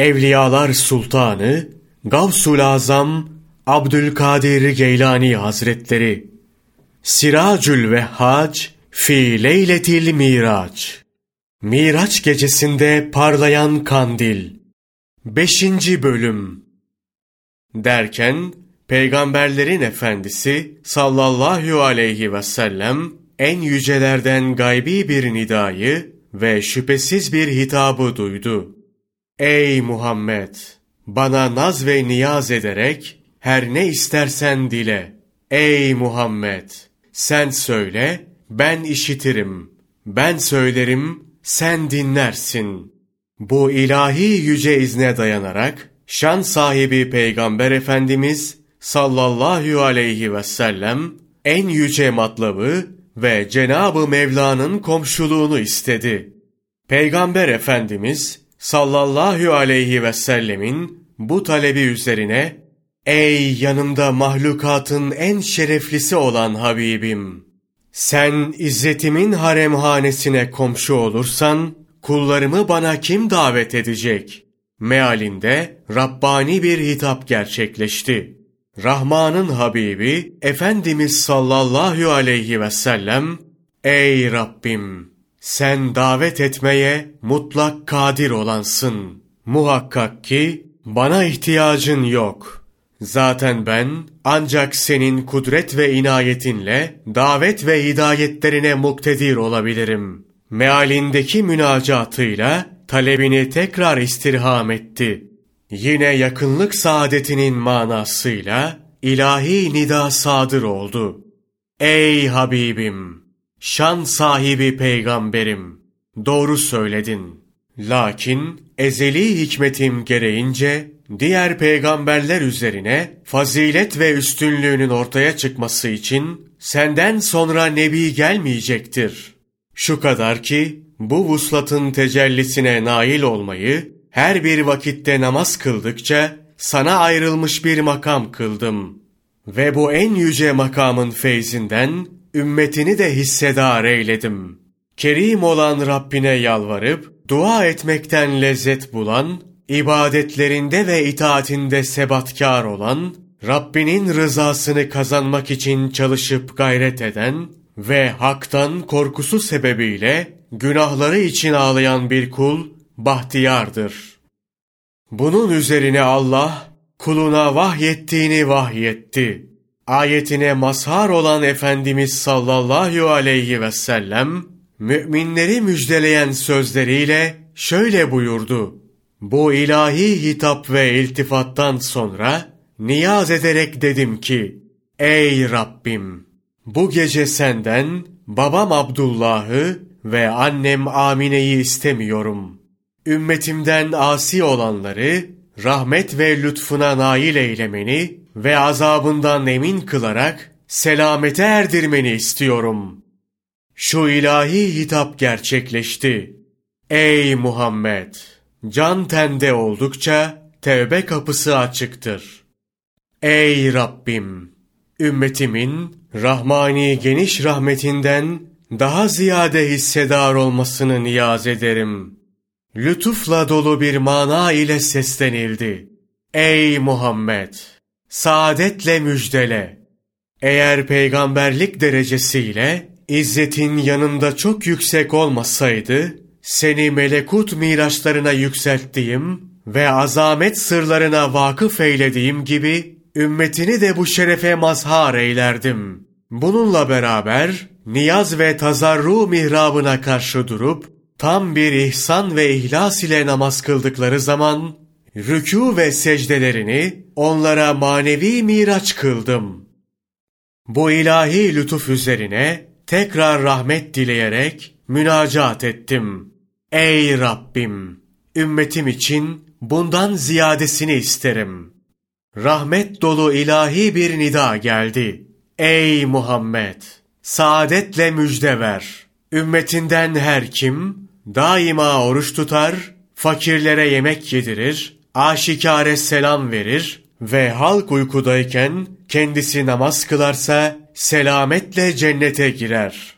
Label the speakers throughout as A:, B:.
A: Evliyalar Sultanı Gavsul Azam Abdülkadir Geylani Hazretleri Siracül Vehhac fi Leyletil Miraç Miraç gecesinde parlayan kandil 5. bölüm Derken peygamberlerin efendisi sallallahu aleyhi ve sellem en yücelerden gaybi bir nidayı ve şüphesiz bir hitabı duydu. Ey Muhammed! Bana naz ve niyaz ederek her ne istersen dile. Ey Muhammed! Sen söyle, ben işitirim. Ben söylerim, sen dinlersin. Bu ilahi yüce izne dayanarak, şan sahibi Peygamber Efendimiz sallallahu aleyhi ve sellem, en yüce matlabı ve Cenab-ı Mevla'nın komşuluğunu istedi. Peygamber Efendimiz sallallahu aleyhi ve sellemin bu talebi üzerine Ey yanımda mahlukatın en şereflisi olan Habibim! Sen izzetimin haremhanesine komşu olursan, kullarımı bana kim davet edecek? Mealinde Rabbani bir hitap gerçekleşti. Rahman'ın Habibi, Efendimiz sallallahu aleyhi ve sellem, Ey Rabbim! Sen davet etmeye mutlak kadir olansın. Muhakkak ki bana ihtiyacın yok. Zaten ben ancak senin kudret ve inayetinle davet ve hidayetlerine muktedir olabilirim. Mealindeki münacatıyla talebini tekrar istirham etti. Yine yakınlık saadetinin manasıyla ilahi nida sadır oldu. Ey Habibim! Şan sahibi peygamberim! Doğru söyledin. Lakin ezeli hikmetim gereğince diğer peygamberler üzerine fazilet ve üstünlüğünün ortaya çıkması için senden sonra nebi gelmeyecektir. Şu kadar ki bu vuslatın tecellisine nail olmayı her bir vakitte namaz kıldıkça sana ayrılmış bir makam kıldım. Ve bu en yüce makamın feyzinden ümmetini de hissedar eyledim. Kerim olan Rabbine yalvarıp dua etmekten lezzet bulan, ibadetlerinde ve itaatinde sebatkar olan, Rabbinin rızasını kazanmak için çalışıp gayret eden ve haktan korkusu sebebiyle günahları için ağlayan bir kul bahtiyardır. Bunun üzerine Allah kuluna vahyettiğini vahyetti. Ayetine mazhar olan Efendimiz sallallahu aleyhi ve sellem müminleri müjdeleyen sözleriyle şöyle buyurdu. Bu ilahi hitap ve iltifattan sonra niyaz ederek dedim ki, Ey Rabbim! Bu gece senden babam Abdullah'ı ve annem Amine'yi istemiyorum. Ümmetimden asi olanları rahmet ve lütfuna nail eylemeni ve azabından emin kılarak selamete erdirmeni istiyorum. Şu ilahi hitap gerçekleşti. Ey Muhammed! Can tende oldukça tevbe kapısı açıktır. Ey Rabbim! Ümmetimin rahmani geniş rahmetinden daha ziyade hissedar olmasını niyaz ederim. Lütufla dolu bir mana ile seslenildi. Ey Muhammed! Saadetle müjdele! Eğer peygamberlik derecesiyle İzzetin yanında çok yüksek olmasaydı, seni melekut miraçlarına yükselttiğim ve azamet sırlarına vakıf eylediğim gibi, ümmetini de bu şerefe mazhar eylerdim. Bununla beraber, niyaz ve tazarru mihrabına karşı durup, tam bir ihsan ve ihlas ile namaz kıldıkları zaman, rükû ve secdelerini onlara manevi miraç kıldım. Bu ilahi lütuf üzerine, tekrar rahmet dileyerek münacat ettim. Ey Rabbim! Ümmetim için bundan ziyadesini isterim. Rahmet dolu ilahi bir nida geldi. Ey Muhammed! Saadetle müjde ver. Ümmetinden her kim daima oruç tutar, fakirlere yemek yedirir, aşikare selam verir ve halk uykudayken kendisi namaz kılarsa selametle cennete girer.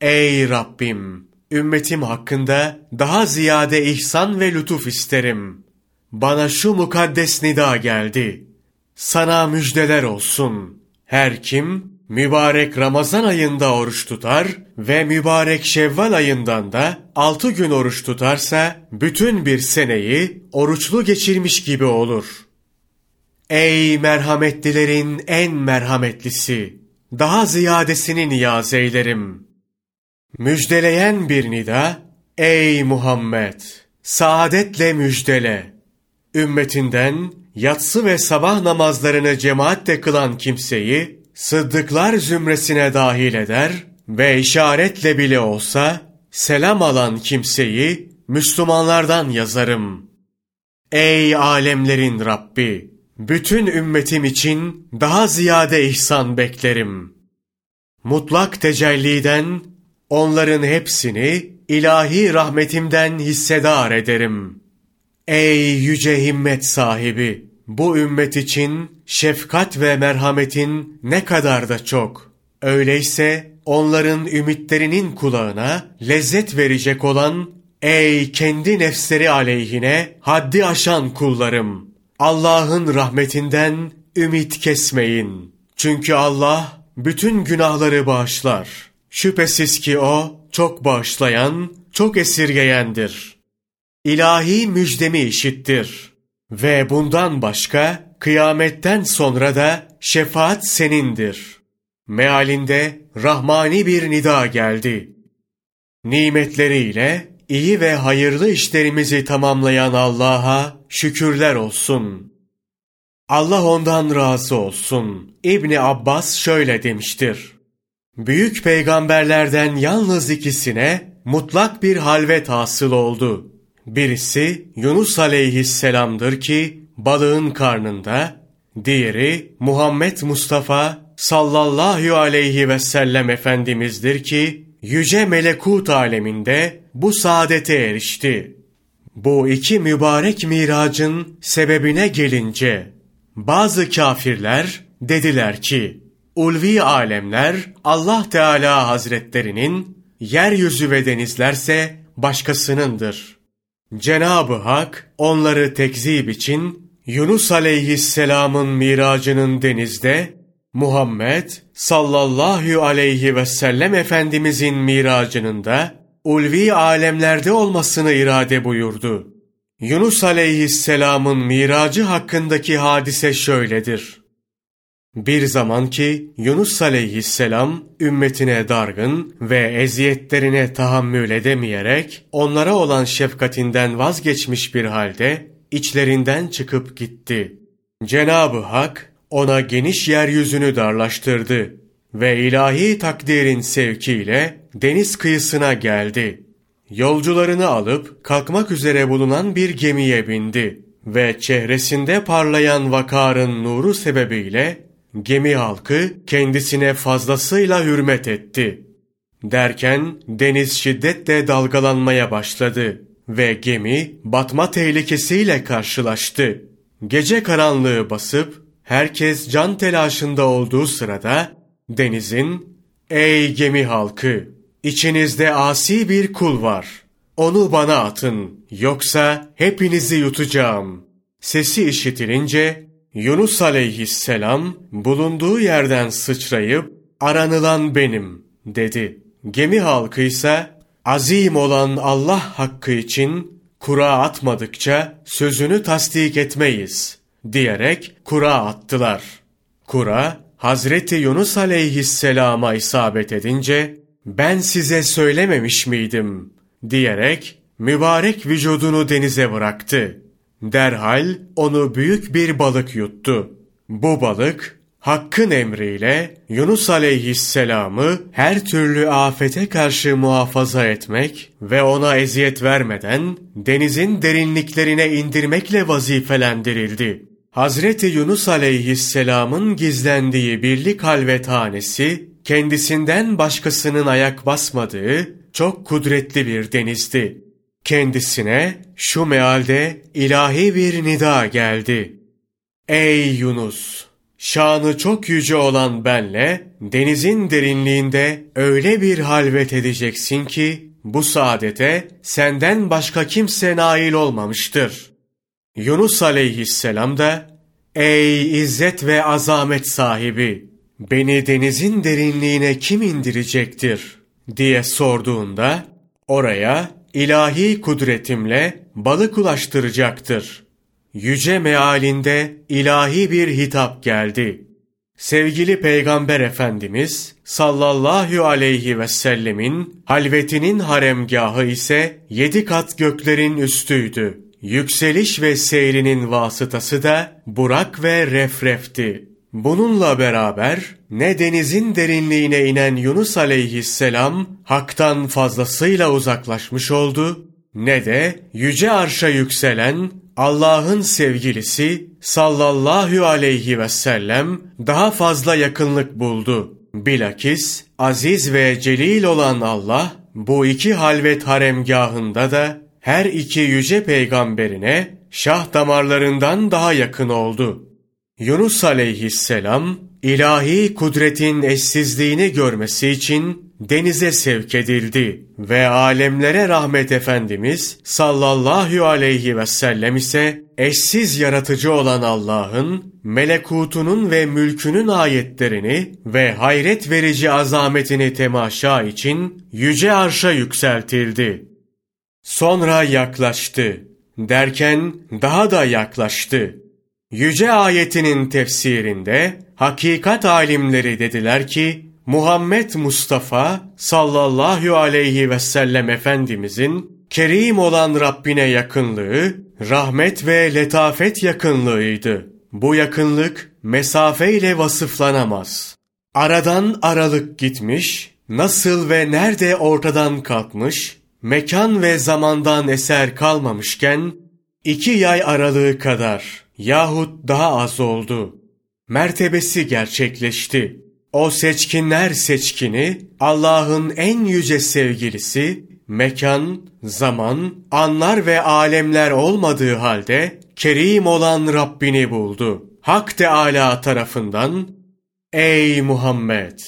A: Ey Rabbim! Ümmetim hakkında daha ziyade ihsan ve lütuf isterim. bana şu mukaddes nida geldi. Sana müjdeler olsun. Her kim mübarek Ramazan ayında oruç tutar ve mübarek Şevval ayından da altı gün oruç tutarsa bütün bir seneyi oruçlu geçirmiş gibi olur. Ey merhametlilerin en merhametlisi! Daha ziyadesini niyaz eylerim. Müjdeleyen bir nida, ey Muhammed! Saadetle müjdele. Ümmetinden yatsı ve sabah namazlarını cemaatle kılan kimseyi sıddıklar zümresine dahil eder ve işaretle bile olsa selam alan kimseyi Müslümanlardan yazarım. Ey alemlerin Rabbi! Bütün ümmetim için daha ziyade ihsan beklerim. Mutlak tecelliden onların hepsini ilahi rahmetimden hissedar ederim. Ey yüce himmet sahibi! Bu ümmet için şefkat ve merhametin ne kadar da çok. Öyleyse onların ümitlerinin kulağına lezzet verecek olan ey kendi nefsleri aleyhine haddi aşan kullarım. Allah'ın rahmetinden ümit kesmeyin. Çünkü Allah bütün günahları bağışlar. Şüphesiz ki O çok bağışlayan, çok esirgeyendir. İlahi müjdemi işittir. Ve bundan başka kıyametten sonra da şefaat senindir. Mealinde rahmani bir nida geldi. Nimetleriyle iyi ve hayırlı işlerimizi tamamlayan Allah'a şükürler olsun. Allah ondan razı olsun. İbni Abbas şöyle demiştir. Büyük peygamberlerden yalnız ikisine mutlak bir halvet hasıl oldu. Birisi Yunus aleyhisselamdır ki balığın karnında, diğeri Muhammed Mustafa sallallahu aleyhi ve sellem Efendimizdir ki yüce melekut aleminde bu saadete erişti. Bu iki mübarek miracın sebebine gelince bazı kafirler dediler ki ulvi alemler Allah Teala Hazretlerinin yeryüzü ve denizlerse başkasınındır. Cenab-ı Hak onları tekzip için Yunus aleyhisselamın miracının denizde, Muhammed sallallahu aleyhi ve sellem Efendimizin miracının da ulvi alemlerde olmasını irade buyurdu. Yunus aleyhisselamın miracı hakkındaki hadise şöyledir. Bir zaman ki Yunus aleyhisselam ümmetine dargın ve eziyetlerine tahammül edemeyerek onlara olan şefkatinden vazgeçmiş bir halde içlerinden çıkıp gitti. Cenab-ı Hak ona geniş yeryüzünü darlaştırdı ve ilahi takdirin sevkiyle deniz kıyısına geldi. Yolcularını alıp kalkmak üzere bulunan bir gemiye bindi ve çehresinde parlayan vakarın nuru sebebiyle gemi halkı kendisine fazlasıyla hürmet etti. Derken deniz şiddetle dalgalanmaya başladı ve gemi batma tehlikesiyle karşılaştı. Gece karanlığı basıp herkes can telaşında olduğu sırada denizin "Ey gemi halkı, içinizde asi bir kul var. Onu bana atın, yoksa hepinizi yutacağım." Sesi işitilince Yunus aleyhisselam bulunduğu yerden sıçrayıp aranılan benim dedi. Gemi halkı ise azim olan Allah hakkı için kura atmadıkça sözünü tasdik etmeyiz diyerek kura attılar. Kura Hazreti Yunus aleyhisselama isabet edince ben size söylememiş miydim diyerek mübarek vücudunu denize bıraktı. Derhal onu büyük bir balık yuttu. Bu balık Hakk'ın emriyle Yunus aleyhisselamı her türlü afete karşı muhafaza etmek ve ona eziyet vermeden denizin derinliklerine indirmekle vazifelendirildi. Hazreti Yunus aleyhisselamın gizlendiği birlik halvethanesi, kendisinden başkasının ayak basmadığı çok kudretli bir denizdi. Kendisine şu mealde ilahi bir nida geldi. Ey Yunus! Şanı çok yüce olan benle denizin derinliğinde öyle bir halvet edeceksin ki bu saadete senden başka kimse nail olmamıştır. Yunus aleyhisselam da Ey izzet ve azamet sahibi! Beni denizin derinliğine kim indirecektir? diye sorduğunda oraya ilahi kudretimle balık ulaştıracaktır. Yüce mealinde ilahi bir hitap geldi. Sevgili Peygamber Efendimiz sallallahu aleyhi ve sellemin halvetinin haremgahı ise yedi kat göklerin üstüydü. Yükseliş ve seyrinin vasıtası da Burak ve Refref'ti. Bununla beraber ne denizin derinliğine inen Yunus aleyhisselam haktan fazlasıyla uzaklaşmış oldu ne de yüce arşa yükselen Allah'ın sevgilisi sallallahu aleyhi ve sellem daha fazla yakınlık buldu. Bilakis aziz ve celil olan Allah bu iki halvet haremgahında da her iki yüce peygamberine şah damarlarından daha yakın oldu. Yunus aleyhisselam ilahi kudretin eşsizliğini görmesi için denize sevk edildi ve alemlere rahmet Efendimiz sallallahu aleyhi ve sellem ise eşsiz yaratıcı olan Allah'ın melekutunun ve mülkünün ayetlerini ve hayret verici azametini temaşa için yüce arşa yükseltildi. Sonra yaklaştı derken daha da yaklaştı. Yüce ayetinin tefsirinde hakikat alimleri dediler ki Muhammed Mustafa sallallahu aleyhi ve sellem Efendimizin kerim olan Rabbine yakınlığı, rahmet ve letafet yakınlığıydı. Bu yakınlık mesafe ile vasıflanamaz. Aradan aralık gitmiş, nasıl ve nerede ortadan kalkmış, mekan ve zamandan eser kalmamışken, iki yay aralığı kadar yahut daha az oldu. Mertebesi gerçekleşti. O seçkinler seçkini, Allah'ın en yüce sevgilisi, mekan, zaman, anlar ve alemler olmadığı halde, kerim olan Rabbini buldu. Hak Teâlâ tarafından, Ey Muhammed!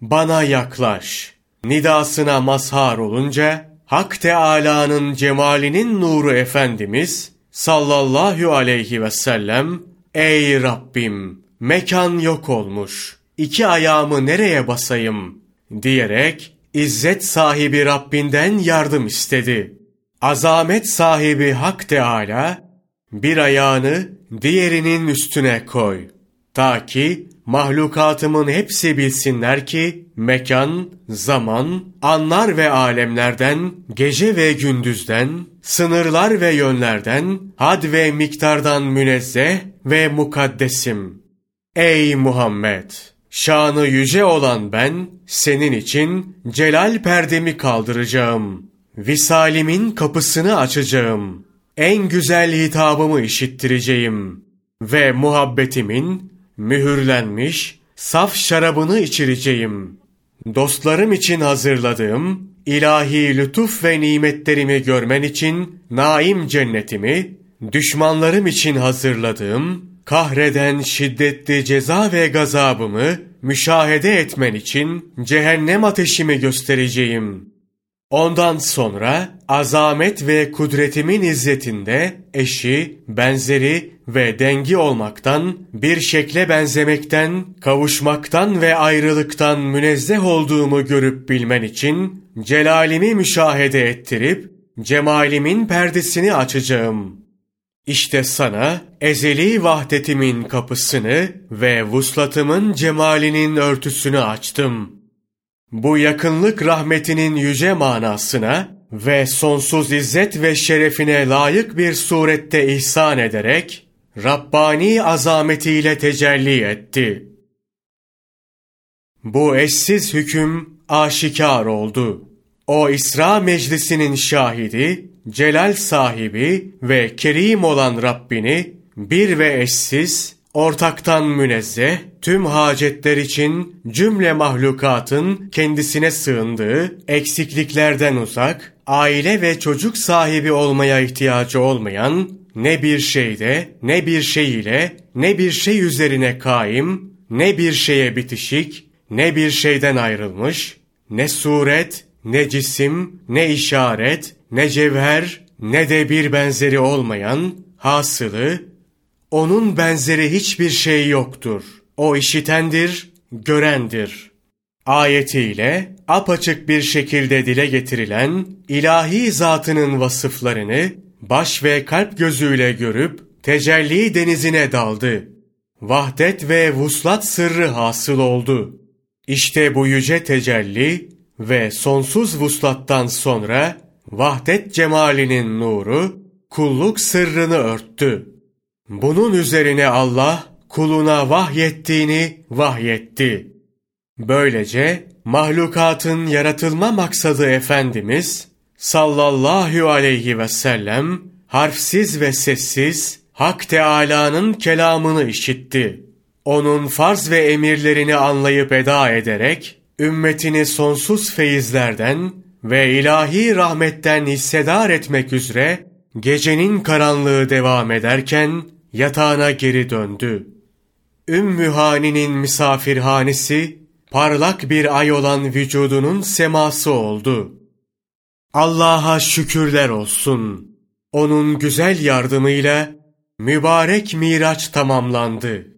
A: Bana yaklaş! Nidasına mazhar olunca, Hak Teâlâ'nın cemalinin nuru Efendimiz, sallallahu aleyhi ve sellem, Ey Rabbim! Mekan yok olmuş.'' iki ayağımı nereye basayım diyerek izzet sahibi Rabbinden yardım istedi. Azamet sahibi Hak Teâlâ bir ayağını diğerinin üstüne koy. Ta ki mahlukatımın hepsi bilsinler ki mekan, zaman, anlar ve alemlerden, gece ve gündüzden, sınırlar ve yönlerden, had ve miktardan münezzeh ve mukaddesim. Ey Muhammed! Şanı yüce olan ben, senin için celal perdemi kaldıracağım. Visalimin kapısını açacağım. En güzel hitabımı işittireceğim. Ve muhabbetimin mühürlenmiş, saf şarabını içireceğim. Dostlarım için hazırladığım ilahi lütuf ve nimetlerimi görmen için naim cennetimi, düşmanlarım için hazırladığım kahreden şiddetli ceza ve gazabımı müşahede etmen için cehennem ateşimi göstereceğim. Ondan sonra azamet ve kudretimin izzetinde eşi, benzeri ve dengi olmaktan, bir şekle benzemekten, kavuşmaktan ve ayrılıktan münezzeh olduğumu görüp bilmen için celalimi müşahede ettirip cemalimin perdesini açacağım.'' İşte sana ezeli vahdetimin kapısını ve vuslatımın cemalinin örtüsünü açtım. Bu yakınlık rahmetinin yüce manasına ve sonsuz izzet ve şerefine layık bir surette ihsan ederek Rabbani azametiyle tecelli etti. Bu eşsiz hüküm aşikar oldu. O İsra meclisinin şahidi celal sahibi ve kerim olan Rabbini bir ve eşsiz, ortaktan münezzeh, tüm hacetler için cümle mahlukatın kendisine sığındığı, eksikliklerden uzak, aile ve çocuk sahibi olmaya ihtiyacı olmayan, ne bir şeyde, ne bir şey ile, ne bir şey üzerine kaim, ne bir şeye bitişik, ne bir şeyden ayrılmış, ne suret, ne cisim, ne işaret, ne cevher, ne de bir benzeri olmayan, Hasılı, onun benzeri hiçbir şey yoktur. O işitendir, görendir. Ayetiyle apaçık bir şekilde dile getirilen ilahi zatının vasıflarını baş ve kalp gözüyle görüp tecelli denizine daldı. Vahdet ve vuslat sırrı hasıl oldu. İşte bu yüce tecelli ve sonsuz vuslattan sonra vahdet cemalinin nuru kulluk sırrını örttü. Bunun üzerine Allah kuluna vahyettiğini vahyetti. Böylece mahlukatın yaratılma maksadı Efendimiz sallallahu aleyhi ve sellem harfsiz ve sessiz Hak Teâlâ'nın kelamını işitti. Onun farz ve emirlerini anlayıp eda ederek ümmetini sonsuz feyizlerden ve ilahi rahmetten hissedar etmek üzere gecenin karanlığı devam ederken yatağına geri döndü. Ümmü Hani'nin misafirhanesi parlak bir ay olan vücudunun seması oldu. Allah'a şükürler olsun. Onun güzel yardımıyla mübarek miraç tamamlandı.